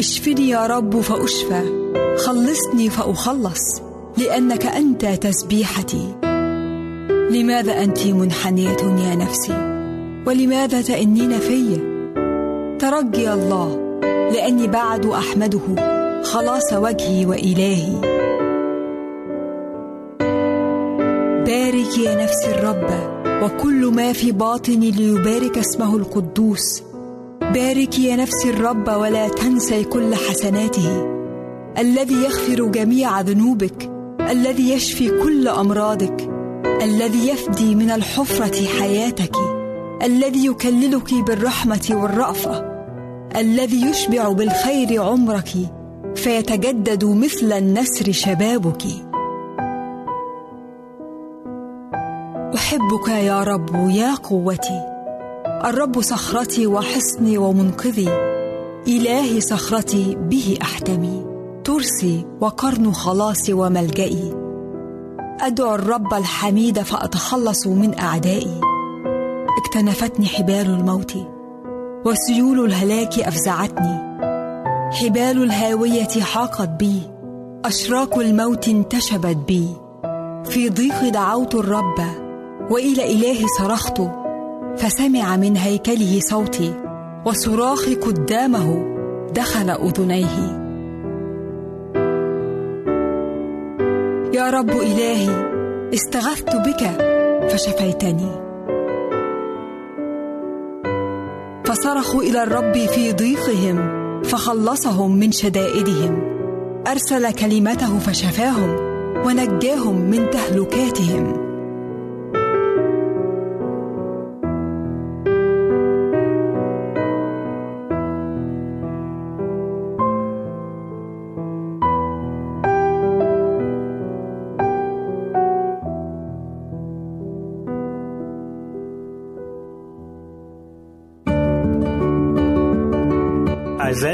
اشفني يا رب فأشفى. خلصني فأخلص لأنك أنت تسبيحتي. لماذا أنت منحنية يا نفسي؟ ولماذا تأنين في؟ ترجي الله لأني بعد أحمده. خلاص وجهي وإلهي. بارك يا نفسي الرب وكل ما في باطني ليبارك اسمه القدوس. بارك يا نفسي الرب ولا تنسي كل حسناته. الذي يغفر جميع ذنوبك الذي يشفي كل أمراضك الذي يفدي من الحفرة حياتك الذي يكللك بالرحمة والرأفة الذي يشبع بالخير عمرك فيتجدد مثل النسر شبابك. أحبك يا رب يا قوتي الرب صخرتي وحصني ومنقذي. إلهي صخرتي به احتمي ترسي وقرن خلاصي وملجئي. أدعو الرب الحميد فأتخلص من أعدائي. اكتنفتني حبال الموت وسيول الهلاك أفزعتني. حبال الهاوية حاقت بي اشراك الموت انتشبت بي. في ضيق دعوت الرب وإلى إلهي صرخت. فسمع من هيكله صوتي وصراخي قدامه دخل أذنيه. يا رب إلهي استغثت بك فشفيتني. فصرخوا إلى الرب في ضيقهم فخلصهم من شدائدهم. أرسل كلمته فشفاهم ونجاهم من تهلكاتهم.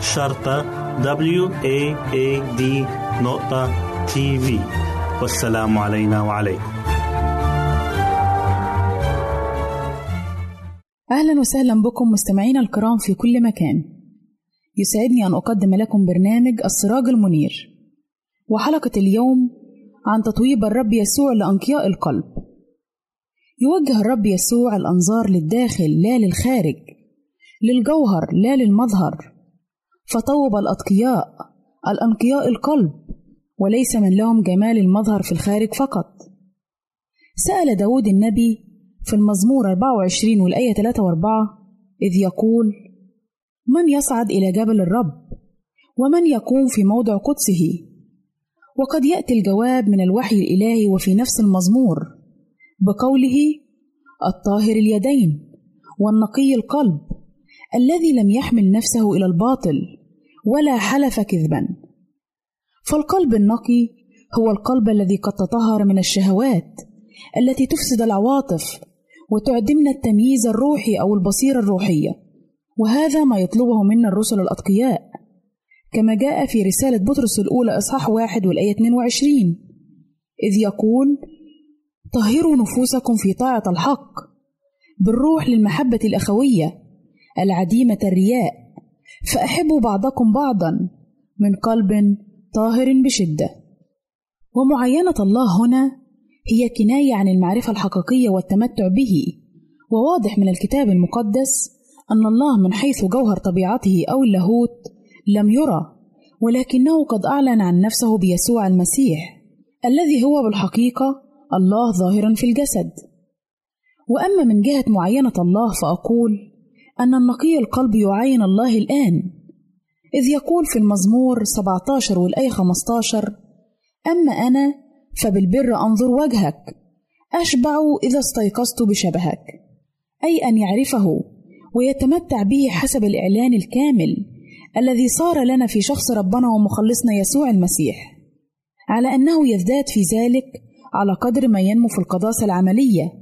شرطة W A A D نقطة TV والسلام علينا وعليكم. أهلا وسهلا بكم مستمعينا الكرام في كل مكان. يسعدني أن أقدم لكم برنامج السراج المنير. وحلقة اليوم عن تطويب الرب يسوع لأنقياء القلب. يوجه الرب يسوع الأنظار للداخل لا للخارج. للجوهر لا للمظهر. فطوب الأتقياء الأنقياء القلب وليس من لهم جمال المظهر في الخارج فقط. سأل داود النبي في المزمور 24 والآية 3 و4 إذ يقول من يصعد إلى جبل الرب؟ ومن يقوم في موضع قدسه؟ وقد يأتي الجواب من الوحي الإلهي وفي نفس المزمور بقوله الطاهر اليدين والنقي القلب الذي لم يحمل نفسه إلى الباطل. ولا حلف كذبا. فالقلب النقي هو القلب الذي قد تطهر من الشهوات التي تفسد العواطف وتعدمنا التمييز الروحي أو البصيرة الروحية. وهذا ما يطلبه منا الرسل الأتقياء. كما جاء في رسالة بطرس الأولى إصحاح واحد والآية 22 إذ يقول طهروا نفوسكم في طاعة الحق بالروح للمحبة الأخوية العديمة الرياء. فأحبوا بعضكم بعضا من قلب طاهر بشدة. ومعاينة الله هنا هي كناية عن المعرفة الحقيقية والتمتع به. وواضح من الكتاب المقدس أن الله من حيث جوهر طبيعته أو اللاهوت لم يرى ولكنه قد أعلن عن نفسه بيسوع المسيح الذي هو بالحقيقة الله ظاهرا في الجسد. وأما من جهة معاينة الله فأقول أن النقي القلب يعاين الله الآن. إذ يقول في المزمور 17 والآية 15 أما أنا فبالبر أنظر وجهك أشبع إذا استيقظت بشبهك أي أن يعرفه ويتمتع به حسب الإعلان الكامل الذي صار لنا في شخص ربنا ومخلصنا يسوع المسيح. على أنه يزداد في ذلك على قدر ما ينمو في القداسة العملية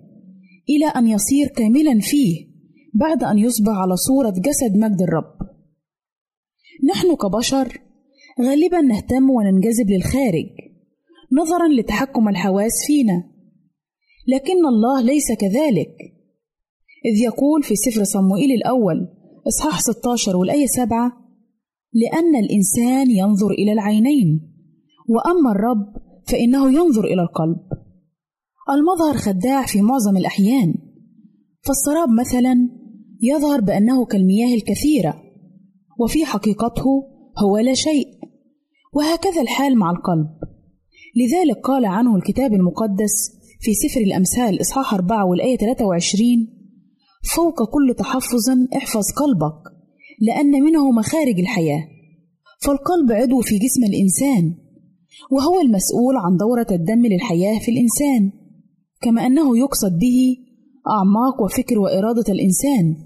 إلى أن يصير كاملا فيه. بعد أن يصبح على صورة جسد مجد الرب. نحن كبشر غالبا نهتم وننجذب للخارج نظرا لتحكم الحواس فينا. لكن الله ليس كذلك. إذ يقول في سفر صموئيل الأول إصحاح 16 والآية 7 لأن الإنسان ينظر إلى العينين وأما الرب فإنه ينظر إلى القلب. المظهر خداع في معظم الأحيان. فالسراب مثلا يظهر بأنه كالمياه الكثيرة وفي حقيقته هو لا شيء وهكذا الحال مع القلب. لذلك قال عنه الكتاب المقدس في سفر الأمثال إصحاح 4 والآية 23 فوق كل تحفظ احفظ قلبك لأن منه مخارج الحياة فالقلب عضو في جسم الإنسان وهو المسؤول عن دورة الدم للحياة في الإنسان كما أنه يقصد به أعماق وفكر وإرادة الإنسان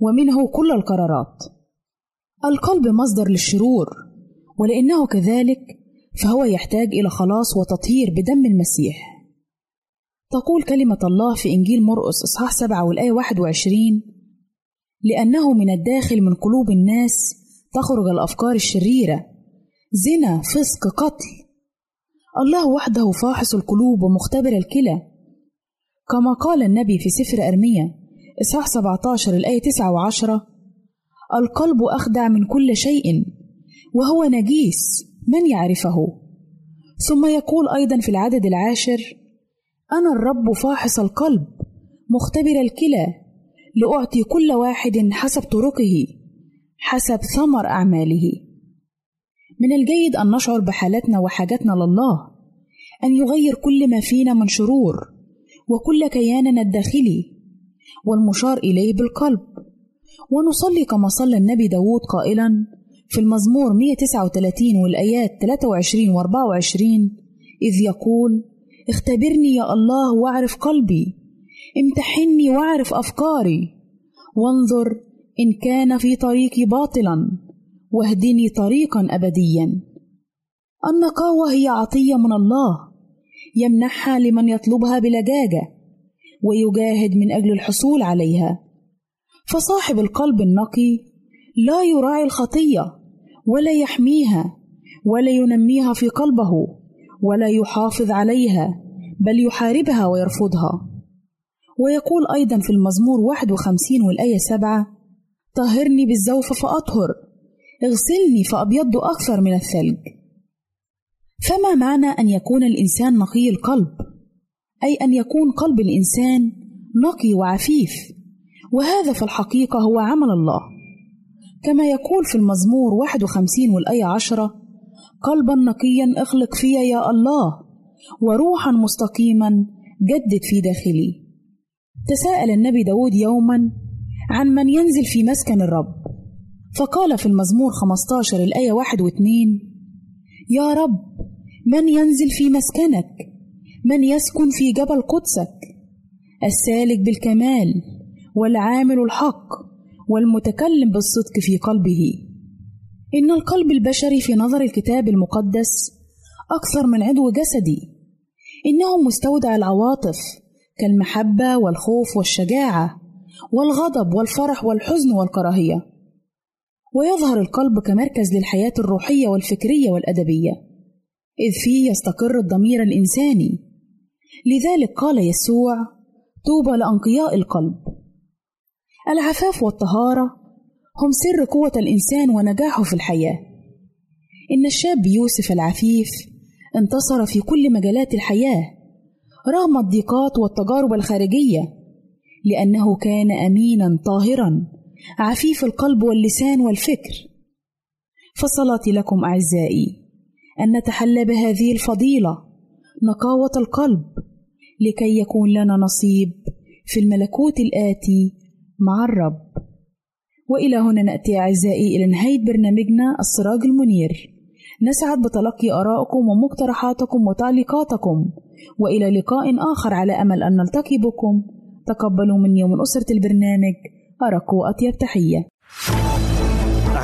ومنه كل القرارات. القلب مصدر للشرور ولأنه كذلك فهو يحتاج إلى خلاص وتطهير بدم المسيح. تقول كلمة الله في إنجيل مرقس إصحاح سبعة والآية 21 لأنه من الداخل من قلوب الناس تخرج الأفكار الشريرة زنا فسق قتل. الله وحده فاحص القلوب ومختبر الكلى. كما قال النبي في سفر أرميا إصحاح 17 الآية 9 و10 القلب أخدع من كل شيء وهو نجيس من يعرفه. ثم يقول أيضا في العدد العاشر أنا الرب فاحص القلب مختبر الكلى لأعطي كل واحد حسب طرقه حسب ثمر أعماله. من الجيد أن نشعر بحالتنا وحاجتنا لله أن يغير كل ما فينا من شرور وكل كياننا الداخلي والمشار إليه بالقلب. ونصلي كما صلى النبي داود قائلا في المزمور 139 والآيات 23 و 24 إذ يقول اختبرني يا الله واعرف قلبي امتحني واعرف أفكاري وانظر إن كان في طريقي باطلا واهدني طريقا أبديا. النقاوة هي عطية من الله يمنحها لمن يطلبها بلجاجة. ويجاهد من أجل الحصول عليها. فصاحب القلب النقي لا يراعي الخطية ولا يحميها ولا ينميها في قلبه ولا يحافظ عليها بل يحاربها ويرفضها. ويقول أيضا في المزمور 51 والآية 7 طهرني بالزوف فأطهر اغسلني فأبيض أكثر من الثلج. فما معنى أن يكون الإنسان نقي القلب؟ أي أن يكون قلب الإنسان نقي وعفيف. وهذا في الحقيقة هو عمل الله. كما يقول في المزمور 51 والآية 10 قلبا نقيا اخلق في يا الله وروحا مستقيما جدد في داخلي. تساءل النبي داود يوما عن من ينزل في مسكن الرب. فقال في المزمور 15 الآية 1 و2 يا رب من ينزل في مسكنك؟ من يسكن في جبل قدسك السالك بالكمال والعامل الحق والمتكلم بالصدق في قلبه. إن القلب البشري في نظر الكتاب المقدس أكثر من عضو جسدي إنه مستودع العواطف كالمحبة والخوف والشجاعة والغضب والفرح والحزن والكراهية. ويظهر القلب كمركز للحياة الروحية والفكرية والأدبية إذ فيه يستقر الضمير الإنساني لذلك قال يسوع طوبى لانقياء القلب. العفاف والطهارة هم سر قوة الإنسان ونجاحه في الحياة. إن الشاب يوسف العفيف انتصر في كل مجالات الحياة رغم الضيقات والتجارب الخارجية لأنه كان امينا طاهرا عفيف القلب واللسان والفكر. فصلاتي لكم أعزائي أن نتحلى بهذه الفضيلة. نقاوة القلب لكي يكون لنا نصيب في الملكوت الآتي مع الرب. وإلى هنا نأتي أعزائي إلى نهاية برنامجنا السراج المنير. نسعد بتلقي آرائكم ومقترحاتكم وتعليقاتكم وإلى لقاء آخر على أمل أن نلتقي بكم. تقبلوا مني ومن أسرة البرنامج أرق واطيب تحية.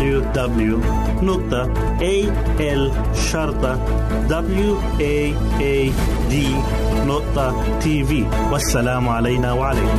www.al-waad.tv والسلام علينا وعليكم.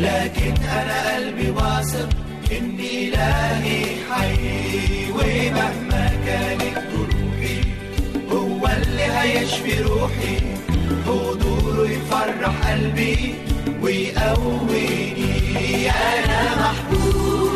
لكن أنا قلبي واثق إن إلهي حي ومهما كانت جروحي هو اللي هيشفي روحي حضوره يفرح قلبي ويقويني. أنا محبوب.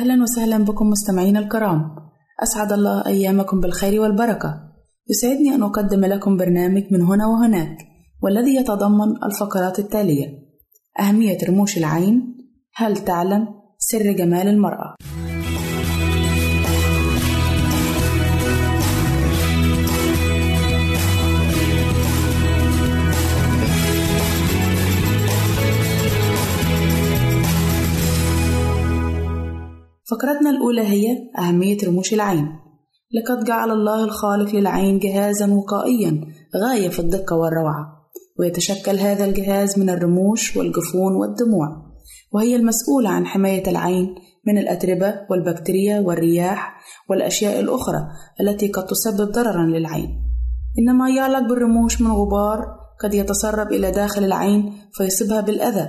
أهلا وسهلا بكم مستمعينا الكرام. أسعد الله أيامكم بالخير والبركة. يسعدني أن أقدم لكم برنامج من هنا وهناك والذي يتضمن الفقرات التالية. أهمية رموش العين هل تعلم سر جمال المرأة؟ فقرتنا الأولى هي أهمية رموش العين. لقد جعل الله الخالق للعين جهازا وقائيا غاية في الدقة والروعة ويتشكل هذا الجهاز من الرموش والجفون والدموع وهي المسؤولة عن حماية العين من الأتربة والبكتيريا والرياح والأشياء الأخرى التي قد تسبب ضررا للعين. إن ما يعلق بالرموش من غبار قد يتسرب إلى داخل العين فيصيبها بالأذى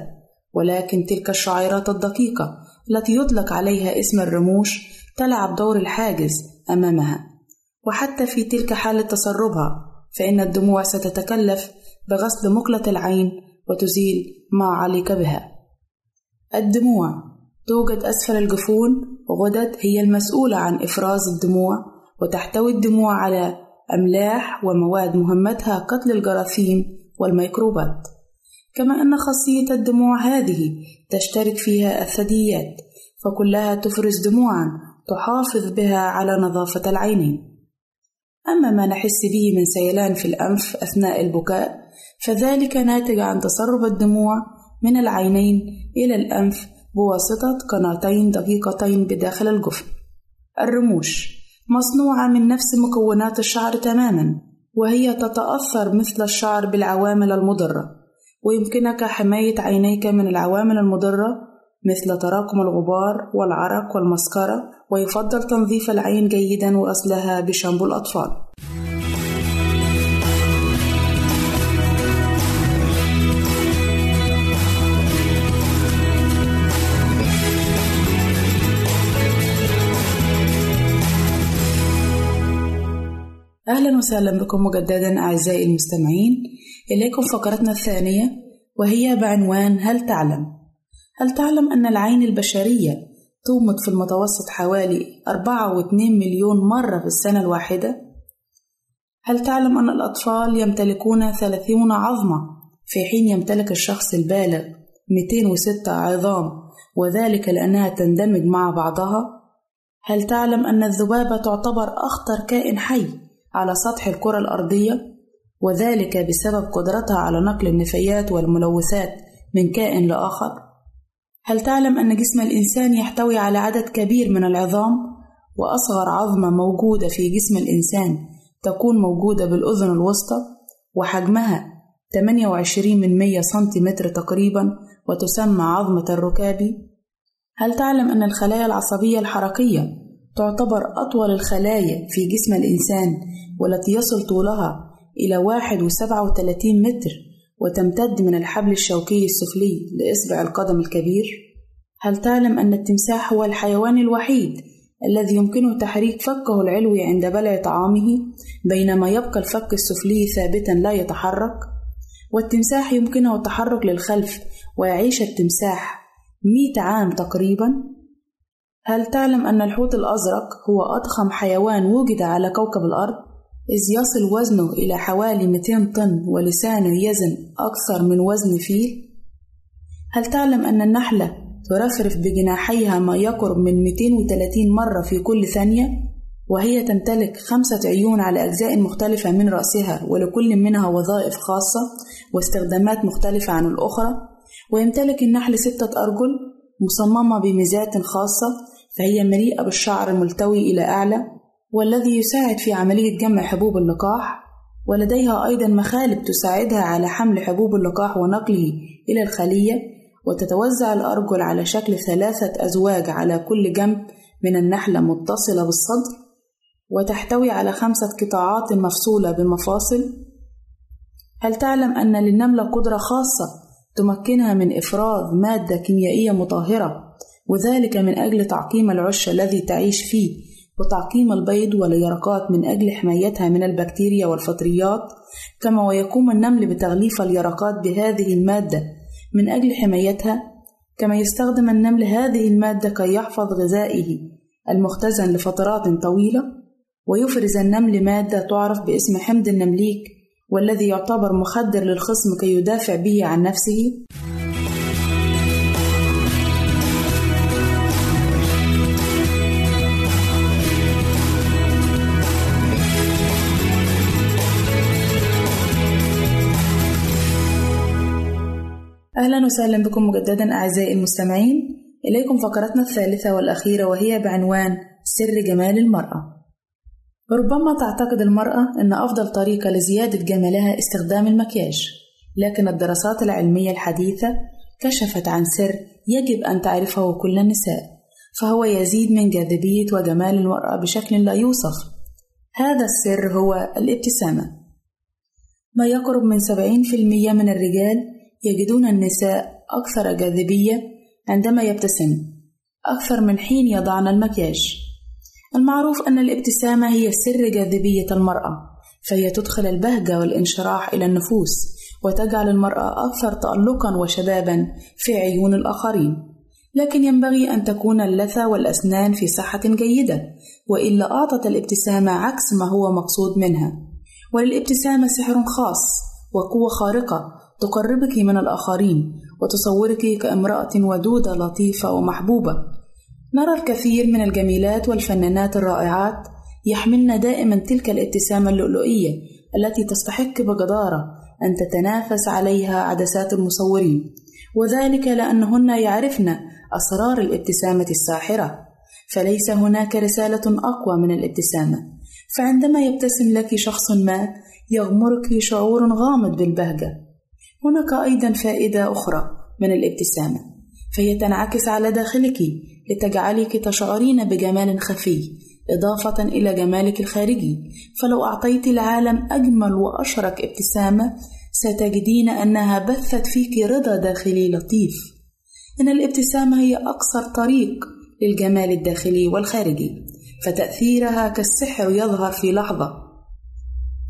ولكن تلك الشعيرات الدقيقة التي يطلق عليها اسم الرموش تلعب دور الحاجز أمامها. وحتى في تلك حالة تسربها فإن الدموع ستتكلف بغسل مقلة العين وتزيل ما علق بها. الدموع توجد أسفل الجفون غدد هي المسؤولة عن إفراز الدموع وتحتوي الدموع على أملاح ومواد مهمتها قتل الجراثيم والميكروبات. كما أن خاصية الدموع هذه تشترك فيها الثدييات فكلها تفرز دموعا تحافظ بها على نظافة العينين أما ما نحس به من سيلان في الأنف أثناء البكاء فذلك ناتج عن تسرب الدموع من العينين إلى الأنف بواسطة قناتين دقيقتين بداخل الجفن. الرموش مصنوعة من نفس مكونات الشعر تمامًا، وهي تتأثر مثل الشعر بالعوامل المضرة، ويمكنك حماية عينيك من العوامل المضرة مثل تراكم الغبار والعرق والمسكرة، ويفضل تنظيف العين جيدًا وغسلها بشامبو الأطفال. أهلا وسهلا بكم مجددا أعزائي المستمعين إليكم فقرتنا الثانية وهي بعنوان هل تعلم؟ هل تعلم أن العين البشرية تومض في المتوسط حوالي أربعة واتنين مليون مرة في السنة الواحدة؟ هل تعلم أن الأطفال يمتلكون ثلاثون عظمة في حين يمتلك الشخص البالغ 206 عظام وذلك لأنها تندمج مع بعضها؟ هل تعلم أن الذبابة تعتبر أخطر كائن حي على سطح الكرة الأرضية وذلك بسبب قدرتها على نقل النفايات والملوثات من كائن لآخر؟ هل تعلم أن جسم الإنسان يحتوي على عدد كبير من العظام وأصغر عظمة موجودة في جسم الإنسان تكون موجودة بالأذن الوسطى وحجمها 28 من 100 سنتيمتر تقريبا وتسمى عظمة الركابي؟ هل تعلم أن الخلايا العصبية الحركية تعتبر أطول الخلايا في جسم الإنسان والتي يصل طولها إلى واحد وسبعة وثلاثين متر وتمتد من الحبل الشوكي السفلي لإصبع القدم الكبير؟ هل تعلم أن التمساح هو الحيوان الوحيد الذي يمكنه تحريك فكه العلوي عند بلع طعامه بينما يبقى الفك السفلي ثابتا لا يتحرك؟ والتمساح يمكنه التحرك للخلف ويعيش التمساح مئة عام تقريبا هل تعلم أن الحوت الأزرق هو أضخم حيوان وجد على كوكب الأرض؟ إذ يصل وزنه إلى حوالي 200 طن ولسانه يزن أكثر من وزن فيل؟ هل تعلم أن النحلة ترفرف بجناحيها ما يقرب من 230 مرة في كل ثانية؟ وهي تمتلك خمسة عيون على أجزاء مختلفة من رأسها ولكل منها وظائف خاصة واستخدامات مختلفة عن الأخرى ويمتلك النحل ستة أرجل مصممة بميزات خاصة فهي مليئة بالشعر ملتوي إلى أعلى والذي يساعد في عملية جمع حبوب اللقاح ولديها أيضا مخالب تساعدها على حمل حبوب اللقاح ونقله إلى الخلية وتتوزع الأرجل على شكل ثلاثة أزواج على كل جنب من النحلة متصلة بالصدر وتحتوي على خمسة قطاعات مفصولة بمفاصل. هل تعلم أن للنملة قدرة خاصة تمكنها من إفراز مادة كيميائية مطهرة وذلك من أجل تعقيم العش الذي تعيش فيه وتعقيم البيض واليرقات من أجل حمايتها من البكتيريا والفطريات كما ويقوم النمل بتغليف اليرقات بهذه المادة من أجل حمايتها كما يستخدم النمل هذه المادة كي يحفظ غذائه المختزن لفترات طويلة ويفرز النمل مادة تعرف باسم حمض النمليك والذي يعتبر مخدر للخصم كي يدافع به عن نفسه. أهلا وسهلا بكم مجددا أعزائي المستمعين. إليكم فقرتنا الثالثة والأخيرة وهي بعنوان سر جمال المرأة. ربما تعتقد المرأة أن أفضل طريقة لزيادة جمالها استخدام المكياج لكن الدراسات العلمية الحديثة كشفت عن سر يجب أن تعرفه كل النساء فهو يزيد من جاذبية وجمال المرأة بشكل لا يوصف. هذا السر هو الابتسامة. ما يقرب من 70% من الرجال يجدون النساء أكثر جاذبية عندما يبتسم أكثر من حين يضعن المكياج. المعروف أن الابتسامة هي سر جاذبية المرأة فهي تدخل البهجة والانشراح إلى النفوس وتجعل المرأة أكثر تألقا وشبابا في عيون الآخرين. لكن ينبغي أن تكون اللثة والأسنان في صحة جيدة وإلا أعطت الابتسامة عكس ما هو مقصود منها. وللابتسامة سحر خاص وقوة خارقة تقربك من الآخرين وتصورك كامرأة ودودة لطيفة ومحبوبة. نرى الكثير من الجميلات والفنانات الرائعات يحملن دائما تلك الابتسامة اللؤلؤية التي تستحق بجدارة أن تتنافس عليها عدسات المصورين وذلك لأنهن يعرفن أسرار الابتسامة الساحرة. فليس هناك رسالة أقوى من الابتسامة. فعندما يبتسم لك شخص ما يغمرك شعور غامض بالبهجة. هناك أيضا فائدة أخرى من الابتسامة. فهي تنعكس على داخلك لتجعلك تشعرين بجمال خفي إضافة إلى جمالك الخارجي. فلو أعطيت العالم أجمل وأشرق ابتسامة ستجدين أنها بثت فيك رضا داخلي لطيف. إن الابتسامة هي أقصر طريق للجمال الداخلي والخارجي فتأثيرها كالسحر يظهر في لحظة.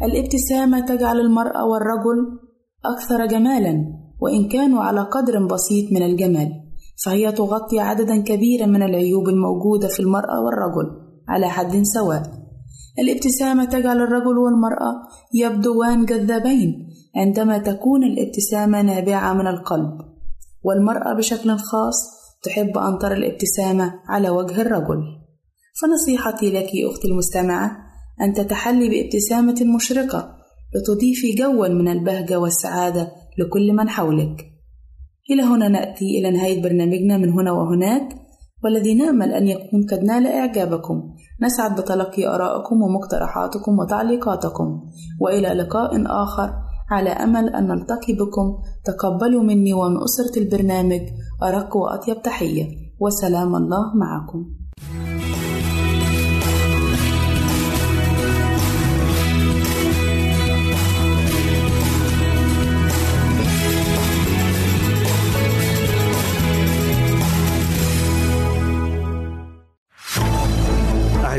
الابتسامة تجعل المرأة والرجل أكثر جمالا وإن كانوا على قدر بسيط من الجمال. فهي تغطي عددا كبيرا من العيوب الموجودة في المرأة والرجل على حد سواء. الابتسامة تجعل الرجل والمرأة يبدوان جذابين عندما تكون الابتسامة نابعة من القلب والمرأة بشكل خاص تحب أن ترى الابتسامة على وجه الرجل. فنصيحتي لك أختي المستمعة أن تتحلي بابتسامة مشرقة لتضيفي جوا من البهجة والسعادة لكل من حولك. إلى هنا نأتي إلى نهاية برنامجنا من هنا وهناك والذي نأمل أن يكون قد نال إعجابكم. نسعد بتلقي آرائكم ومقترحاتكم وتعليقاتكم. وإلى لقاء آخر. على أمل أن نلتقي بكم. تقبلوا مني ومن أسرة البرنامج. أرق وأطيب تحية. وسلام الله معكم.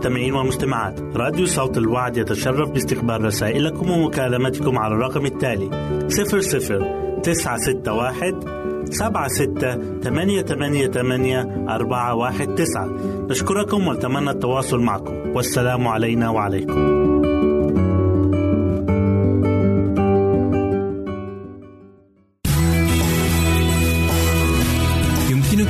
المستمعين والمستمعات راديو صوت الوعد يتشرف باستقبال رسائلكم ومكالمتكم على الرقم التالي 00 961 سبعة ستة ثمانية ثمانية ثمانية أربعة واحد تسعة. نشكركم ونتمنى التواصل معكم. والسلام علينا وعليكم.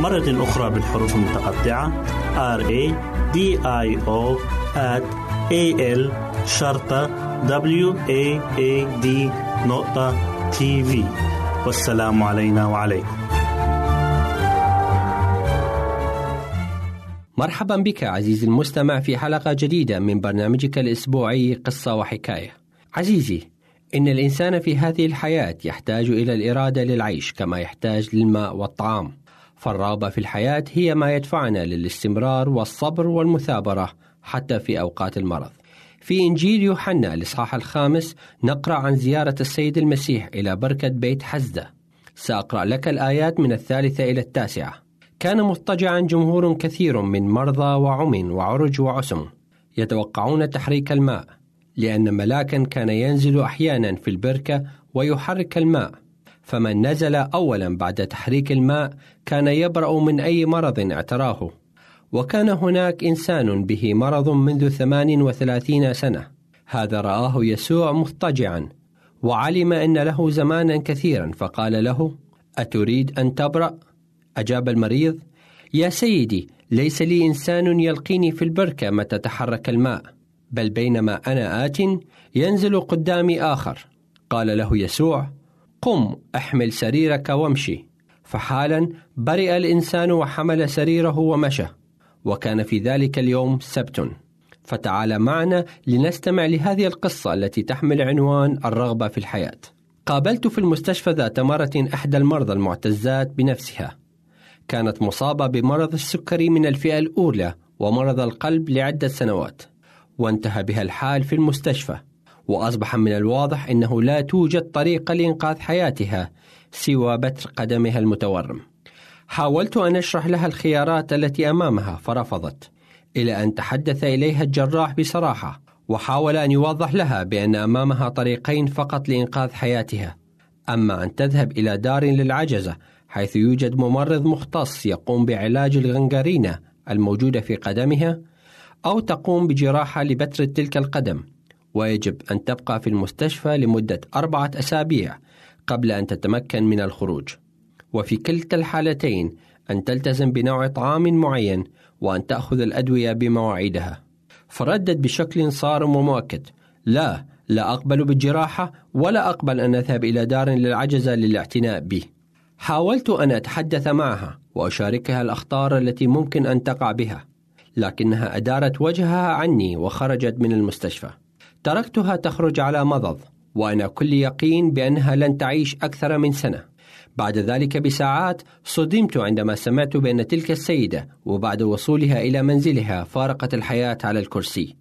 مرة أخرى بالحروف المتقطعة R A D I O A L شرطة W A A D نقطة تي في والسلام علينا وعليكم مرحبا بك عزيزي المستمع في حلقة جديدة من برنامجك الأسبوعي قصة وحكاية. عزيزي، إن الإنسان في هذه الحياة يحتاج إلى الإرادة للعيش كما يحتاج للماء والطعام. فالرغبة في الحياة هي ما يدفعنا للاستمرار والصبر والمثابرة حتى في أوقات المرض. في إنجيل يوحنا الإصحاح الخامس نقرأ عن زيارة السيد المسيح إلى بركة بيت حزدة. سأقرأ لك الآيات من الثالثة إلى التاسعة. كان مضطجعا جمهور كثير من مرضى وعمي وعرج وعسم يتوقعون تحريك الماء لأن ملاكا كان ينزل أحيانا في البركة ويحرك الماء فمن نزل أولا بعد تحريك الماء كان يبرأ من أي مرض اعتراه وكان هناك إنسان به مرض منذ ثمان وثلاثين سنة هذا رآه يسوع مضطجعا وعلم أن له زمانا كثيرا فقال له أتريد أن تبرأ؟ أجاب المريض: يا سيدي، ليس لي إنسان يلقيني في البركة متى تحرك الماء، بل بينما أنا آت ينزل قدامي آخر. قال له يسوع: قم أحمل سريرك وامشي. فحالا برئ الإنسان وحمل سريره ومشى، وكان في ذلك اليوم سبت. فتعال معنا لنستمع لهذه القصة التي تحمل عنوان الرغبة في الحياة. قابلت في المستشفى ذات مرة إحدى المرضى المعتزات بنفسها كانت مصابة بمرض السكري من الفئة الأولى ومرض القلب لعدة سنوات وانتهى بها الحال في المستشفى وأصبح من الواضح أنه لا توجد طريقة لإنقاذ حياتها سوى بتر قدمها المتورم. حاولت أن أشرح لها الخيارات التي أمامها فرفضت إلى أن تحدث إليها الجراح بصراحة وحاول أن يوضح لها بأن أمامها طريقين فقط لإنقاذ حياتها. أما أن تذهب إلى دار للعجزة حيث يوجد ممرض مختص يقوم بعلاج الغنغرينة الموجودة في قدمها أو تقوم بجراحة لبتر تلك القدم. ويجب أن تبقى في المستشفى لمدة أربعة أسابيع قبل أن تتمكن من الخروج. وفي كلتا الحالتين أن تلتزم بنوع طعام معين وأن تأخذ الأدوية بمواعيدها. فردد بشكل صارم ومؤكد لا لا أقبل بالجراحة ولا أقبل أن أذهب إلى دار للعجزة للاعتناء بي حاولت أن أتحدث معها وأشاركها الأخطار التي ممكن أن تقع بها لكنها أدارت وجهها عني وخرجت من المستشفى. تركتها تخرج على مضض وأنا كل يقين بأنها لن تعيش أكثر من سنة. بعد ذلك بساعات صدمت عندما سمعت بأن تلك السيدة وبعد وصولها إلى منزلها فارقت الحياة على الكرسي.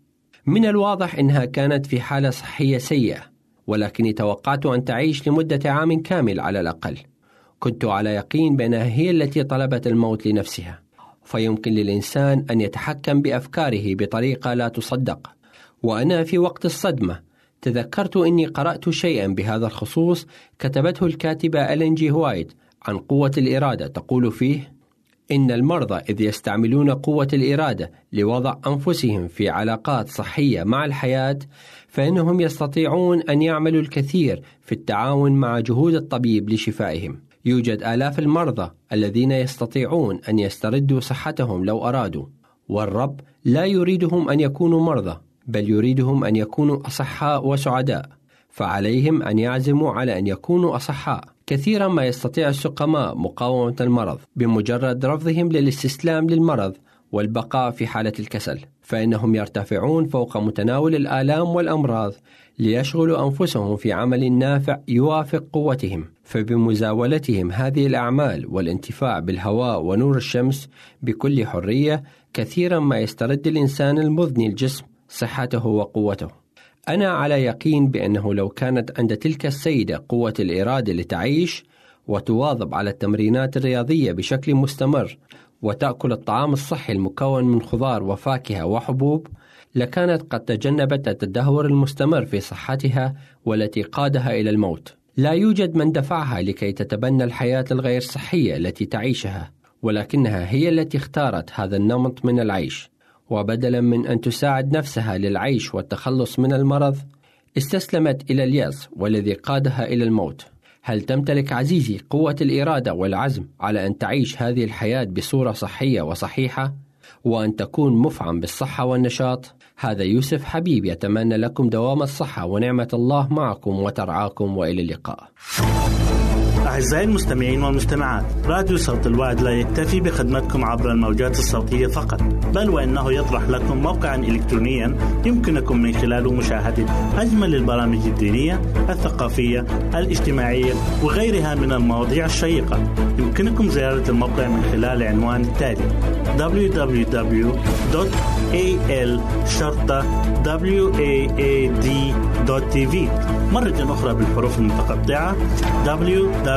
من الواضح أنها كانت في حالة صحية سيئة ولكني توقعت أن تعيش لمدة عام كامل على الأقل. كنت على يقين بأنها هي التي طلبت الموت لنفسها. فيمكن للإنسان أن يتحكم بأفكاره بطريقة لا تصدق. وأنا في وقت الصدمة. تذكرت أني قرأت شيئا بهذا الخصوص كتبته الكاتبة ألين جي هوايت عن قوة الإرادة. تقول فيه إن المرضى إذ يستعملون قوة الإرادة لوضع أنفسهم في علاقات صحية مع الحياة فإنهم يستطيعون أن يعملوا الكثير في التعاون مع جهود الطبيب لشفائهم. يوجد آلاف المرضى الذين يستطيعون أن يستردوا صحتهم لو أرادوا. والرب لا يريدهم أن يكونوا مرضى. بل يريدهم أن يكونوا أصحاء وسعداء فعليهم أن يعزموا على أن يكونوا أصحاء. كثيرا ما يستطيع السقماء مقاومة المرض بمجرد رفضهم للاستسلام للمرض والبقاء في حالة الكسل فإنهم يرتفعون فوق متناول الآلام والأمراض ليشغلوا أنفسهم في عمل نافع يوافق قوتهم. فبمزاولتهم هذه الأعمال والانتفاع بالهواء ونور الشمس بكل حرية كثيرا ما يسترد الإنسان المذني الجسم صحته وقوته أنا على يقين بأنه لو كانت عند تلك السيدة قوة الإرادة لتعيش وتواظب على التمرينات الرياضية بشكل مستمر وتأكل الطعام الصحي المكون من خضار وفاكهة وحبوب لكانت قد تجنبت التدهور المستمر في صحتها والتي قادها إلى الموت. لا يوجد من دفعها لكي تتبنى الحياة الغير صحية التي تعيشها، ولكنها هي التي اختارت هذا النمط من العيش، وبدلا من أن تساعد نفسها للعيش والتخلص من المرض، استسلمت إلى اليأس والذي قادها إلى الموت. هل تمتلك عزيزي قوة الإرادة والعزم على أن تعيش هذه الحياة بصورة صحية وصحيحة؟ وأن تكون مفعم بالصحة والنشاط؟ هذا يوسف حبيب يتمنى لكم دوام الصحة ونعمة الله معكم وترعاكم وإلى اللقاء. أعزائي المستمعين والمستمعات راديو صوت الوعد لا يكتفي بخدمتكم عبر الموجات الصوتية فقط بل وإنه يطرح لكم موقعا إلكترونيا يمكنكم من خلاله مشاهدة أجمل البرامج الدينية الثقافية الاجتماعية وغيرها من المواضيع الشيقة. يمكنكم زيارة الموقع من خلال العنوان التالي www.al-waad.tv مرة أخرى بالحروف المتقطعة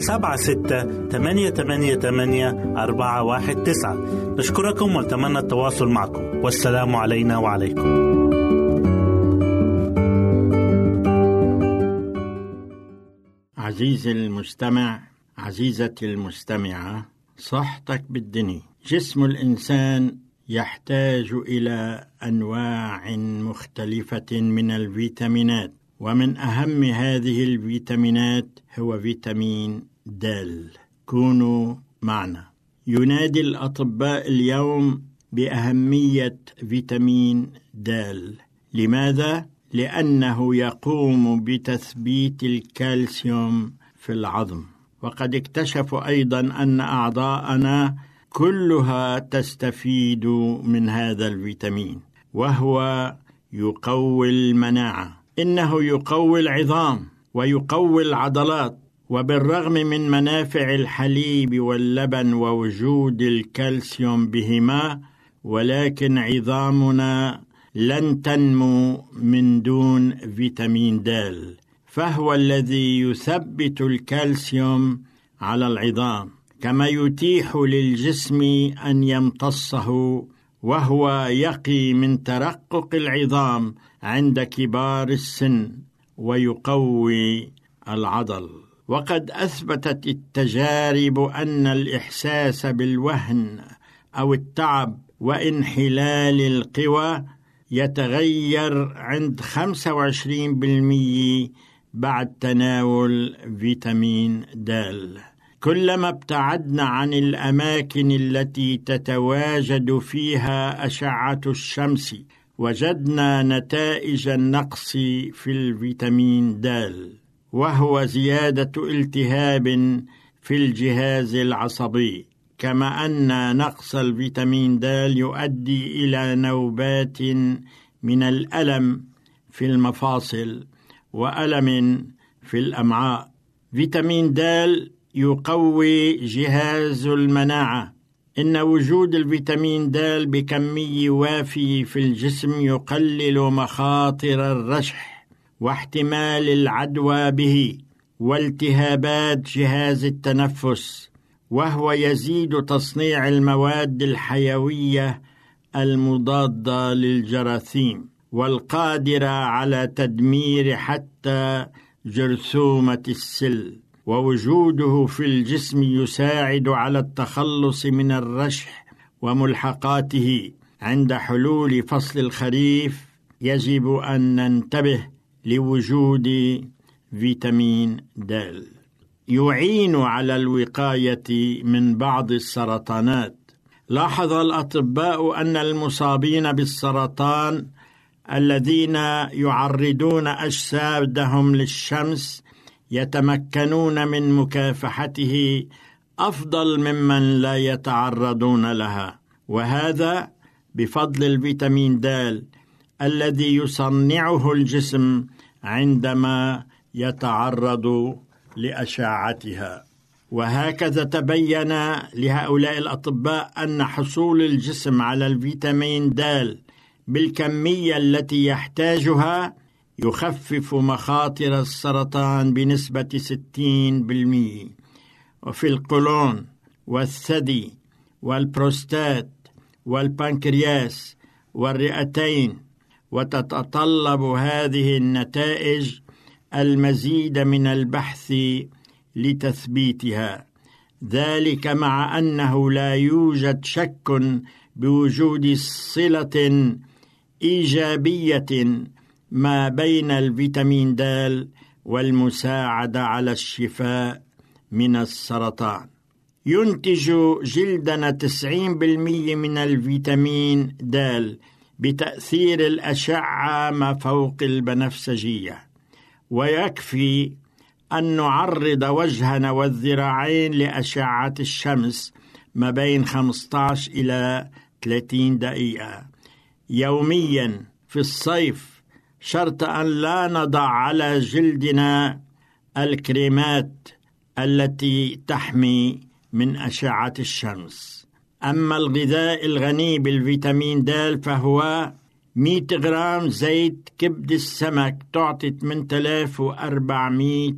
سبعة ستة ثمانية ثمانية ثمانية أربعة واحد تسعة. نشكركم ونتمنى التواصل معكم. والسلام علينا وعليكم. عزيزي المستمع عزيزتي المستمعة صحتك بالدنيا. جسم الإنسان يحتاج إلى أنواع مختلفة من الفيتامينات. ومن أهم هذه الفيتامينات هو فيتامين د. كونوا معنا. ينادي الأطباء اليوم بأهمية فيتامين د. لماذا؟ لأنه يقوم بتثبيت الكالسيوم في العظم. وقد اكتشفوا أيضا أن أعضاءنا كلها تستفيد من هذا الفيتامين وهو يقوي المناعة. إنه يقوي العظام ويقوي العضلات وبالرغم من منافع الحليب واللبن ووجود الكالسيوم بهما ولكن عظامنا لن تنمو من دون فيتامين د. فهو الذي يثبت الكالسيوم على العظام كما يتيح للجسم أن يمتصه وهو يقي من ترقق العظام عند كبار السن ويقوي العضل. وقد أثبتت التجارب أن الإحساس بالوهن أو التعب وإنحلال القوى يتغير عند 25% بعد تناول فيتامين د. كلما ابتعدنا عن الأماكن التي تتواجد فيها أشعة الشمس وجدنا نتائج النقص في الفيتامين د وهو زيادة التهاب في الجهاز العصبي كما أن نقص الفيتامين د يؤدي إلى نوبات من الألم في المفاصل وألم في الأمعاء. فيتامين د يقوي جهاز المناعة. إن وجود الفيتامين د بكميه وافيه في الجسم يقلل مخاطر الرشح واحتمال العدوى به والتهابات جهاز التنفس وهو يزيد تصنيع المواد الحيوية المضادة للجراثيم والقادرة على تدمير حتى جرثومة السل. ووجوده في الجسم يساعد على التخلص من الرشح وملحقاته. عند حلول فصل الخريف يجب أن ننتبه لوجود فيتامين د. يعين على الوقاية من بعض السرطانات. لاحظ الأطباء أن المصابين بالسرطان الذين يعرضون أجسادهم للشمس يتمكنون من مكافحته أفضل ممن لا يتعرضون لها وهذا بفضل الفيتامين د الذي يصنعه الجسم عندما يتعرض لأشعتها. وهكذا تبين لهؤلاء الأطباء أن حصول الجسم على الفيتامين د بالكمية التي يحتاجها يخفف مخاطر السرطان بنسبة 60% وفي القولون والثدي والبروستات والبنكرياس والرئتين وتتطلب هذه النتائج المزيد من البحث لتثبيتها. ذلك مع أنه لا يوجد شك بوجود صلة إيجابية ما بين الفيتامين د والمساعده على الشفاء من السرطان. ينتج جلدنا 90% من الفيتامين د بتأثير الأشعة ما فوق البنفسجية. ويكفي أن نعرض وجهنا والذراعين لأشعة الشمس ما بين 15 إلى 30 دقيقة. يوميا في الصيف شرط أن لا نضع على جلدنا الكريمات التي تحمي من أشعة الشمس. أما الغذاء الغني بالفيتامين د فهو 100 غرام زيت كبد السمك تعطي 8400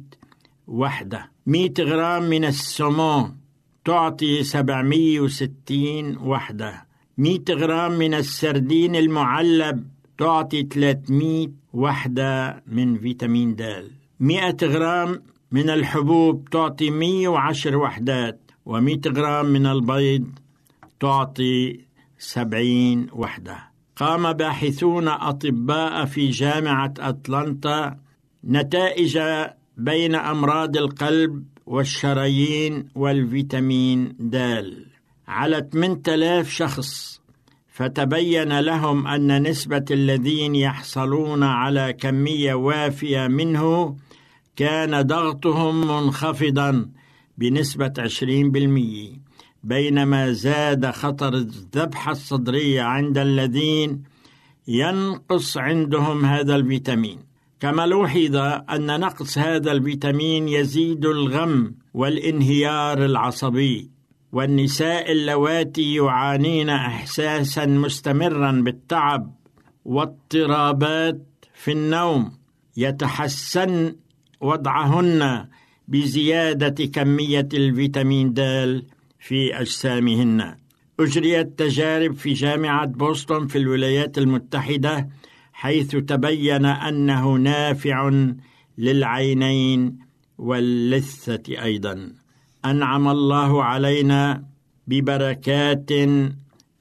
وحدة. 100 غرام من السمون تعطي 760 وحدة. 100 غرام من السردين المعلب تعطي 300 وحدة من فيتامين د. 100 غرام من الحبوب تعطي 110 وحدات و100 غرام من البيض تعطي 70 وحدة. قام باحثون أطباء في جامعة أتلانتا نتائج بين أمراض القلب والشرايين والفيتامين د. على 8000 شخص فتبين لهم أن نسبة الذين يحصلون على كمية وافية منه كان ضغطهم منخفضا بنسبة 20% بينما زاد خطر الذبحة الصدرية عند الذين ينقص عندهم هذا الفيتامين. كما لوحظ أن نقص هذا الفيتامين يزيد الغم والانهيار العصبي. والنساء اللواتي يعانين إحساسا مستمرا بالتعب واضطرابات في النوم يتحسن وضعهن بزيادة كمية الفيتامين د في أجسامهن. أجريت تجارب في جامعة بوسطن في الولايات المتحدة حيث تبين أنه نافع للعينين واللثة أيضا. أنعم الله علينا ببركات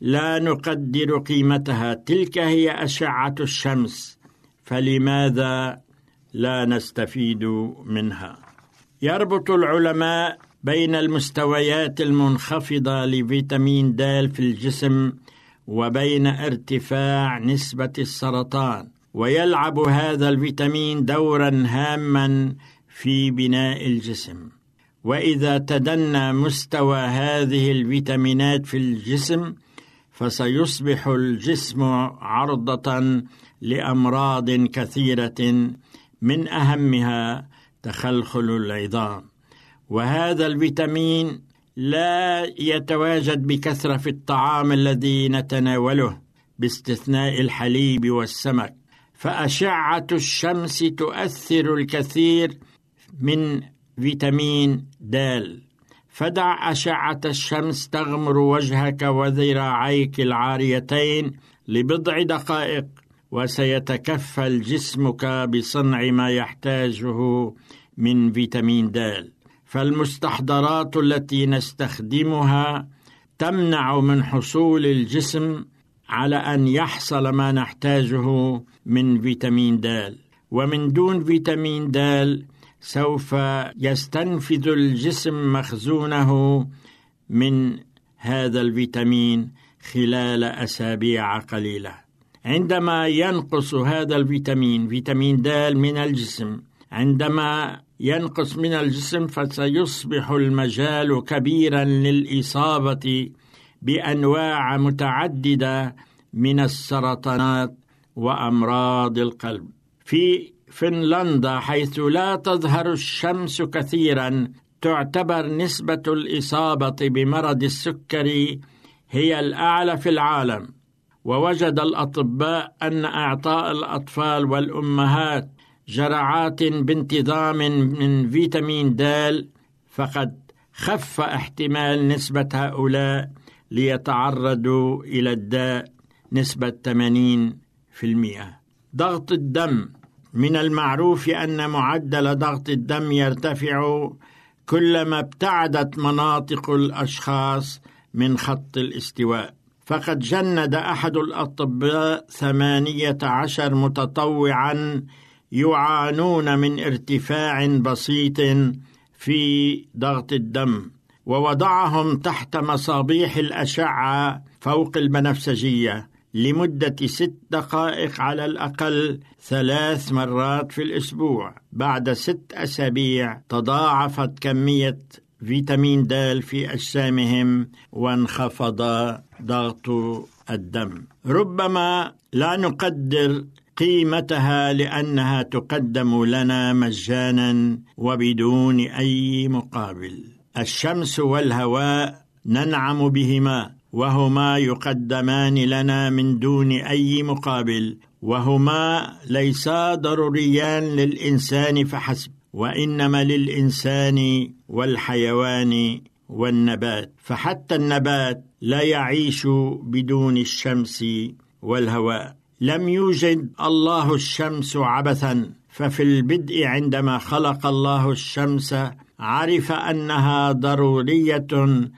لا نقدر قيمتها، تلك هي أشعة الشمس، فلماذا لا نستفيد منها؟ يربط العلماء بين المستويات المنخفضة لفيتامين د في الجسم وبين ارتفاع نسبة السرطان ويلعب هذا الفيتامين دورا هاما في بناء الجسم وإذا تدنى مستوى هذه الفيتامينات في الجسم فسيصبح الجسم عرضة لأمراض كثيرة من أهمها تخلخل العظام. وهذا الفيتامين لا يتواجد بكثرة في الطعام الذي نتناوله باستثناء الحليب والسمك. فأشعة الشمس تؤثر الكثير من فيتامين د. فدع أشعة الشمس تغمر وجهك وذراعيك العاريتين لبضع دقائق وسيتكفل جسمك بصنع ما يحتاجه من فيتامين د. فالمستحضرات التي نستخدمها تمنع من حصول الجسم على أن يحصل ما نحتاجه من فيتامين د. ومن دون فيتامين د سوف يستنفذ الجسم مخزونه من هذا الفيتامين خلال أسابيع قليلة. عندما ينقص هذا الفيتامين فيتامين د من الجسم عندما ينقص من الجسم فسيصبح المجال كبيرا للإصابة بأنواع متعددة من السرطانات وأمراض القلب. في فنلندا حيث لا تظهر الشمس كثيرا تعتبر نسبة الإصابة بمرض السكري هي الأعلى في العالم ووجد الأطباء أن إعطاء الأطفال والأمهات جرعات بانتظام من فيتامين د فقد خف احتمال نسبة هؤلاء ليتعرضوا إلى الداء نسبة 80%. ضغط الدم من المعروف أن معدل ضغط الدم يرتفع كلما ابتعدت مناطق الأشخاص من خط الاستواء. فقد جند أحد الأطباء ثمانية عشر متطوعا يعانون من ارتفاع بسيط في ضغط الدم ووضعهم تحت مصابيح الأشعة فوق البنفسجية لمدة ست دقائق على الأقل ثلاث مرات في الأسبوع. بعد ست أسابيع تضاعفت كمية فيتامين د في أجسامهم وانخفض ضغط الدم. ربما لا نقدر قيمتها لأنها تقدم لنا مجانا وبدون أي مقابل. الشمس والهواء ننعم بهما. وهما يقدمان لنا من دون أي مقابل وهما ليسا ضروريان للإنسان فحسب وإنما للإنسان والحيوان والنبات. فحتى النبات لا يعيش بدون الشمس والهواء. لم يوجد الله الشمس عبثا ففي البدء عندما خلق الله الشمس عرف أنها ضرورية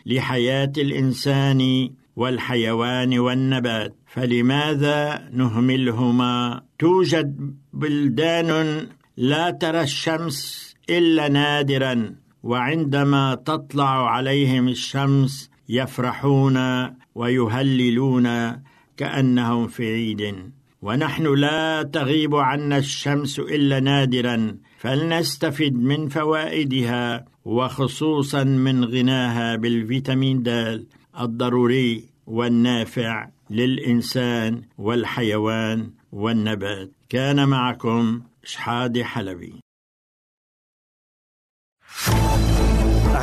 لحياة الإنسان والحيوان والنبات. فلماذا نهملهما؟ توجد بلدان لا ترى الشمس إلا نادرا وعندما تطلع عليهم الشمس يفرحون ويهللون كأنهم في عيد. ونحن لا تغيب عنا الشمس إلا نادرا فلنستفد من فوائدها وخصوصا من غناها بالفيتامين د الضروري والنافع للإنسان والحيوان والنبات. كان معكم شحاده حلبي.